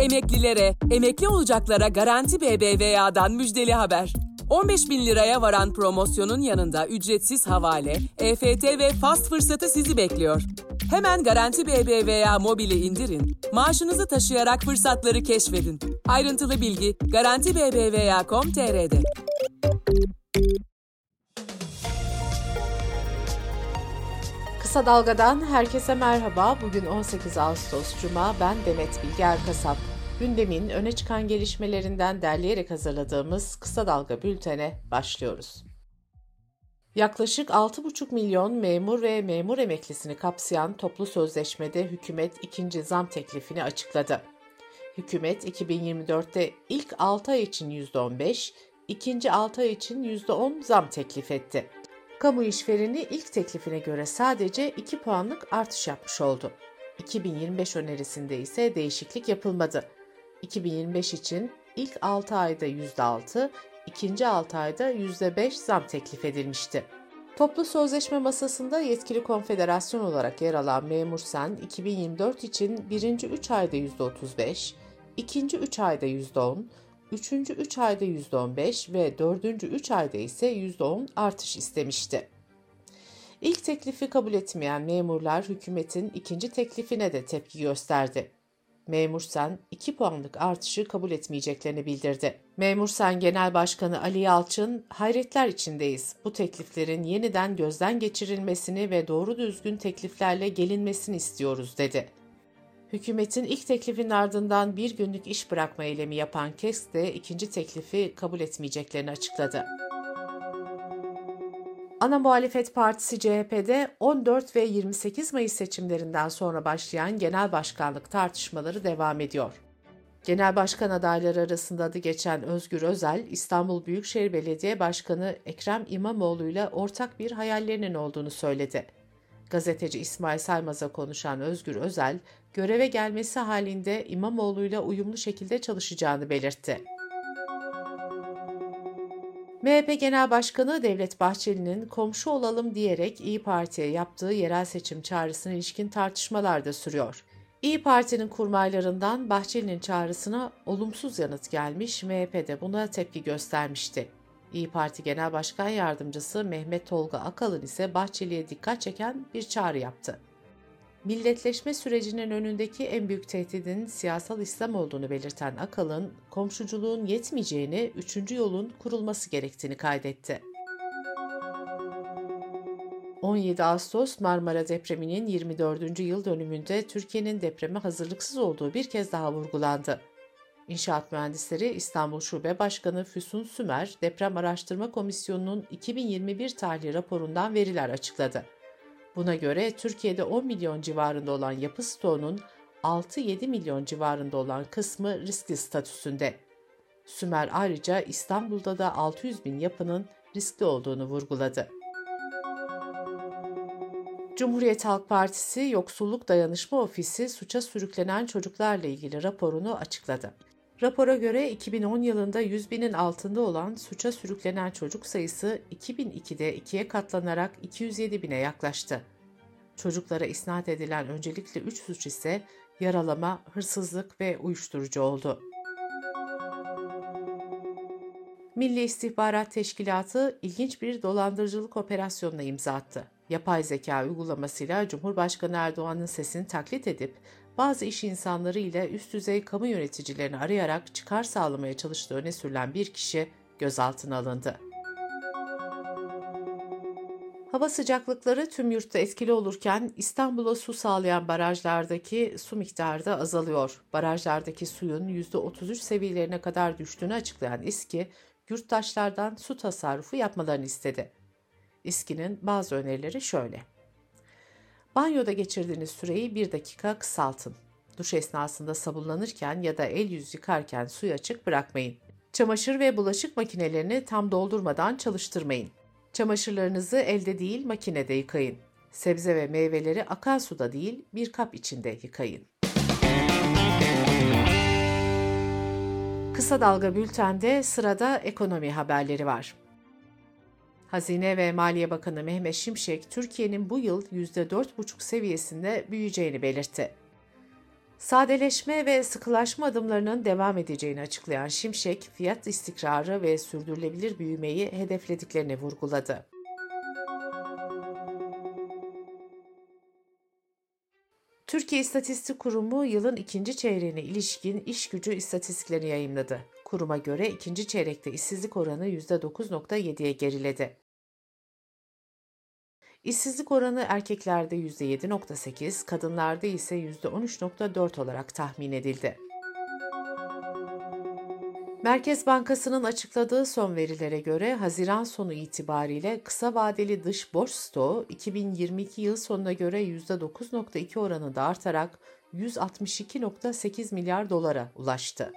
Emeklilere, emekli olacaklara Garanti BBVA'dan müjdeli haber. 15 bin liraya varan promosyonun yanında ücretsiz havale, EFT ve fast fırsatı sizi bekliyor. Hemen Garanti BBVA mobili indirin, maaşınızı taşıyarak fırsatları keşfedin. Ayrıntılı bilgi garantibbva.com.tr'de. Kısa Dalga'dan herkese merhaba. Bugün 18 Ağustos Cuma. Ben Demet Bilge Erkasap. Gündemin öne çıkan gelişmelerinden derleyerek hazırladığımız Kısa Dalga bültene başlıyoruz. Yaklaşık 6,5 milyon memur ve memur emeklisini kapsayan toplu sözleşmede hükümet ikinci zam teklifini açıkladı. Hükümet 2024'te ilk 6 ay için %15, ikinci 6 ay için %10 zam teklif etti. Kamu işvereni ilk teklifine göre sadece 2 puanlık artış yapmış oldu. 2025 önerisinde ise değişiklik yapılmadı. 2025 için ilk 6 ayda %6, ikinci 6 ayda %5 zam teklif edilmişti. Toplu sözleşme masasında yetkili konfederasyon olarak yer alan Memur Sen, 2024 için birinci 3 ayda %35, ikinci 3 ayda %10, üçüncü 3 ayda %15 ve dördüncü 3 ayda ise %10 artış istemişti. İlk teklifi kabul etmeyen memurlar hükümetin ikinci teklifine de tepki gösterdi. Memur Sen 2 puanlık artışı kabul etmeyeceklerini bildirdi. Memur Sen Genel Başkanı Ali Yalçın, hayretler içindeyiz. Bu tekliflerin yeniden gözden geçirilmesini ve doğru düzgün tekliflerle gelinmesini istiyoruz dedi. Hükümetin ilk teklifinin ardından bir günlük iş bırakma eylemi yapan KESK de ikinci teklifi kabul etmeyeceklerini açıkladı. Ana Muhalefet Partisi CHP'de 14 ve 28 Mayıs seçimlerinden sonra başlayan genel başkanlık tartışmaları devam ediyor. Genel başkan adayları arasında adı geçen Özgür Özel, İstanbul Büyükşehir Belediye Başkanı Ekrem İmamoğlu ile ortak bir hayallerinin olduğunu söyledi. Gazeteci İsmail Saymaz'a konuşan Özgür Özel, göreve gelmesi halinde İmamoğlu ile uyumlu şekilde çalışacağını belirtti. MHP Genel Başkanı Devlet Bahçeli'nin komşu olalım diyerek İyi Parti'ye yaptığı yerel seçim çağrısına ilişkin tartışmalar da sürüyor. İyi Parti'nin kurmaylarından Bahçeli'nin çağrısına olumsuz yanıt gelmiş, MHP de buna tepki göstermişti. İyi Parti Genel Başkan Yardımcısı Mehmet Tolga Akalın ise Bahçeli'ye dikkat çeken bir çağrı yaptı milletleşme sürecinin önündeki en büyük tehdidin siyasal İslam olduğunu belirten Akalın, komşuculuğun yetmeyeceğini, üçüncü yolun kurulması gerektiğini kaydetti. 17 Ağustos Marmara depreminin 24. yıl dönümünde Türkiye'nin depreme hazırlıksız olduğu bir kez daha vurgulandı. İnşaat Mühendisleri İstanbul Şube Başkanı Füsun Sümer, Deprem Araştırma Komisyonu'nun 2021 tarihli raporundan veriler açıkladı. Buna göre Türkiye'de 10 milyon civarında olan yapı stoğunun 6-7 milyon civarında olan kısmı riskli statüsünde. Sümer ayrıca İstanbul'da da 600 bin yapının riskli olduğunu vurguladı. Cumhuriyet Halk Partisi Yoksulluk Dayanışma Ofisi suça sürüklenen çocuklarla ilgili raporunu açıkladı. Rapora göre 2010 yılında 100 binin altında olan suça sürüklenen çocuk sayısı 2002'de ikiye katlanarak 207 bine yaklaştı. Çocuklara isnat edilen öncelikli 3 suç ise yaralama, hırsızlık ve uyuşturucu oldu. Milli İstihbarat Teşkilatı ilginç bir dolandırıcılık operasyonuna imza attı. Yapay zeka uygulamasıyla Cumhurbaşkanı Erdoğan'ın sesini taklit edip bazı iş insanları ile üst düzey kamu yöneticilerini arayarak çıkar sağlamaya çalıştığı öne sürülen bir kişi gözaltına alındı. Hava sıcaklıkları tüm yurtta etkili olurken İstanbul'a su sağlayan barajlardaki su miktarı da azalıyor. Barajlardaki suyun %33 seviyelerine kadar düştüğünü açıklayan İSKİ, yurttaşlardan su tasarrufu yapmalarını istedi. İSKİ'nin bazı önerileri şöyle. Banyoda geçirdiğiniz süreyi bir dakika kısaltın. Duş esnasında sabunlanırken ya da el yüz yıkarken suyu açık bırakmayın. Çamaşır ve bulaşık makinelerini tam doldurmadan çalıştırmayın. Çamaşırlarınızı elde değil makinede yıkayın. Sebze ve meyveleri akan suda değil bir kap içinde yıkayın. Kısa Dalga Bülten'de sırada ekonomi haberleri var. Hazine ve Maliye Bakanı Mehmet Şimşek, Türkiye'nin bu yıl %4,5 seviyesinde büyüyeceğini belirtti. Sadeleşme ve sıkılaşma adımlarının devam edeceğini açıklayan Şimşek, fiyat istikrarı ve sürdürülebilir büyümeyi hedeflediklerini vurguladı. Türkiye İstatistik Kurumu yılın ikinci çeyreğine ilişkin iş gücü istatistiklerini yayımladı. Kuruma göre ikinci çeyrekte işsizlik oranı %9.7'ye geriledi. İşsizlik oranı erkeklerde %7.8, kadınlarda ise %13.4 olarak tahmin edildi. Merkez Bankası'nın açıkladığı son verilere göre Haziran sonu itibariyle kısa vadeli dış borç stoğu 2022 yıl sonuna göre %9.2 oranında artarak 162.8 milyar dolara ulaştı.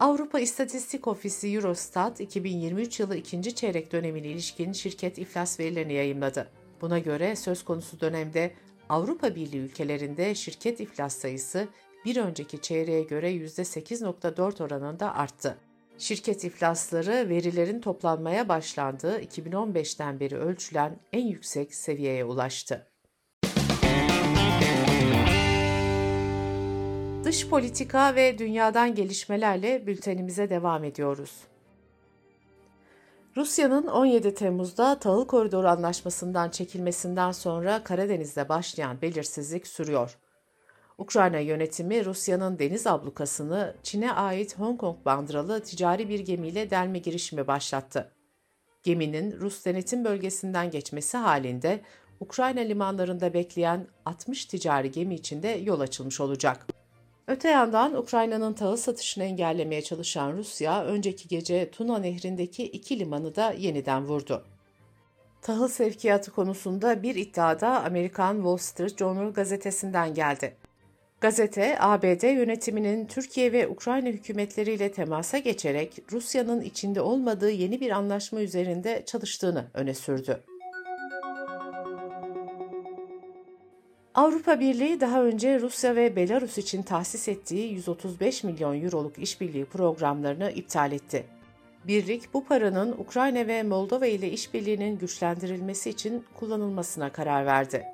Avrupa İstatistik Ofisi Eurostat 2023 yılı ikinci çeyrek dönemine ilişkin şirket iflas verilerini yayımladı. Buna göre söz konusu dönemde Avrupa Birliği ülkelerinde şirket iflas sayısı bir önceki çeyreğe göre %8.4 oranında arttı. Şirket iflasları verilerin toplanmaya başlandığı 2015'ten beri ölçülen en yüksek seviyeye ulaştı. Dış politika ve dünyadan gelişmelerle bültenimize devam ediyoruz. Rusya'nın 17 Temmuz'da Tahıl Koridoru Anlaşması'ndan çekilmesinden sonra Karadeniz'de başlayan belirsizlik sürüyor. Ukrayna yönetimi Rusya'nın deniz ablukasını Çin'e ait Hong Kong bandıralı ticari bir gemiyle delme girişimi başlattı. Geminin Rus denetim bölgesinden geçmesi halinde Ukrayna limanlarında bekleyen 60 ticari gemi için de yol açılmış olacak. Öte yandan Ukrayna'nın tahıl satışını engellemeye çalışan Rusya, önceki gece Tuna Nehri'ndeki iki limanı da yeniden vurdu. Tahıl sevkiyatı konusunda bir iddia da Amerikan Wall Street Journal gazetesinden geldi. Gazete, ABD yönetiminin Türkiye ve Ukrayna hükümetleriyle temasa geçerek Rusya'nın içinde olmadığı yeni bir anlaşma üzerinde çalıştığını öne sürdü. Avrupa Birliği daha önce Rusya ve Belarus için tahsis ettiği 135 milyon euroluk işbirliği programlarını iptal etti. Birlik bu paranın Ukrayna ve Moldova ile işbirliğinin güçlendirilmesi için kullanılmasına karar verdi.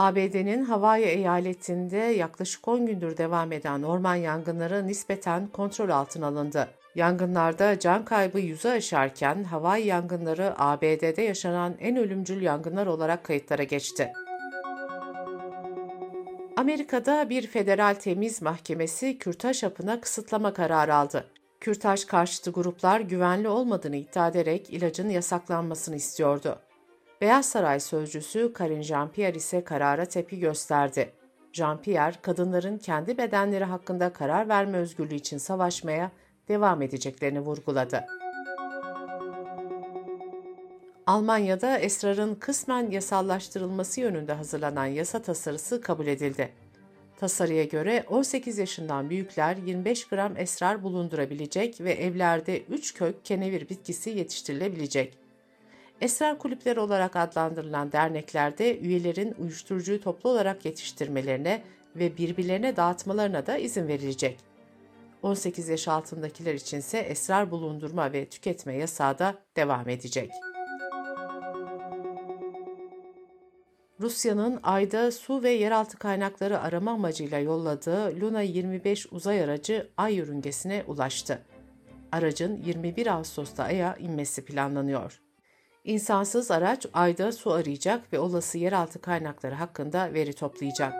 ABD'nin Hawaii eyaletinde yaklaşık 10 gündür devam eden orman yangınları nispeten kontrol altına alındı. Yangınlarda can kaybı yüzü aşarken Hawaii yangınları ABD'de yaşanan en ölümcül yangınlar olarak kayıtlara geçti. Amerika'da bir federal temiz mahkemesi kürtaj hapına kısıtlama kararı aldı. Kürtaj karşıtı gruplar güvenli olmadığını iddia ederek ilacın yasaklanmasını istiyordu. Beyaz Saray sözcüsü Karine Jean-Pierre ise karara tepki gösterdi. Jean-Pierre, kadınların kendi bedenleri hakkında karar verme özgürlüğü için savaşmaya devam edeceklerini vurguladı. Almanya'da esrarın kısmen yasallaştırılması yönünde hazırlanan yasa tasarısı kabul edildi. Tasarıya göre 18 yaşından büyükler 25 gram esrar bulundurabilecek ve evlerde 3 kök kenevir bitkisi yetiştirilebilecek. Esrar kulüpleri olarak adlandırılan derneklerde üyelerin uyuşturucuyu toplu olarak yetiştirmelerine ve birbirlerine dağıtmalarına da izin verilecek. 18 yaş altındakiler içinse esrar bulundurma ve tüketme yasağı da devam edecek. Rusya'nın Ay'da su ve yeraltı kaynakları arama amacıyla yolladığı Luna 25 uzay aracı Ay yörüngesine ulaştı. Aracın 21 Ağustos'ta Ay'a inmesi planlanıyor. İnsansız araç Ay'da su arayacak ve olası yeraltı kaynakları hakkında veri toplayacak.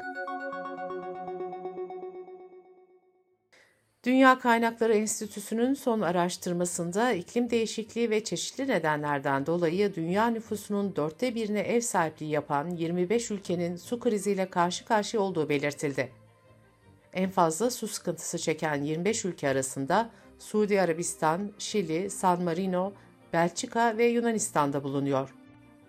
Dünya Kaynakları Enstitüsü'nün son araştırmasında iklim değişikliği ve çeşitli nedenlerden dolayı dünya nüfusunun dörtte birine ev sahipliği yapan 25 ülkenin su kriziyle karşı karşıya olduğu belirtildi. En fazla su sıkıntısı çeken 25 ülke arasında Suudi Arabistan, Şili, San Marino, Belçika ve Yunanistan'da bulunuyor.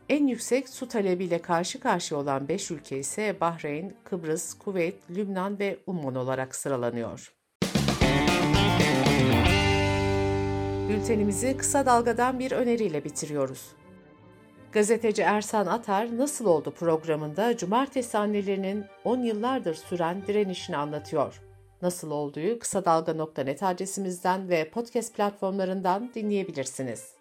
En yüksek su talebiyle karşı karşıya olan 5 ülke ise Bahreyn, Kıbrıs, Kuveyt, Lübnan ve Umman olarak sıralanıyor. Bültenimizi kısa dalgadan bir öneriyle bitiriyoruz. Gazeteci Ersan Atar Nasıl Oldu programında cumartesi annelerinin 10 yıllardır süren direnişini anlatıyor. Nasıl olduğu kısa dalga.net adresimizden ve podcast platformlarından dinleyebilirsiniz.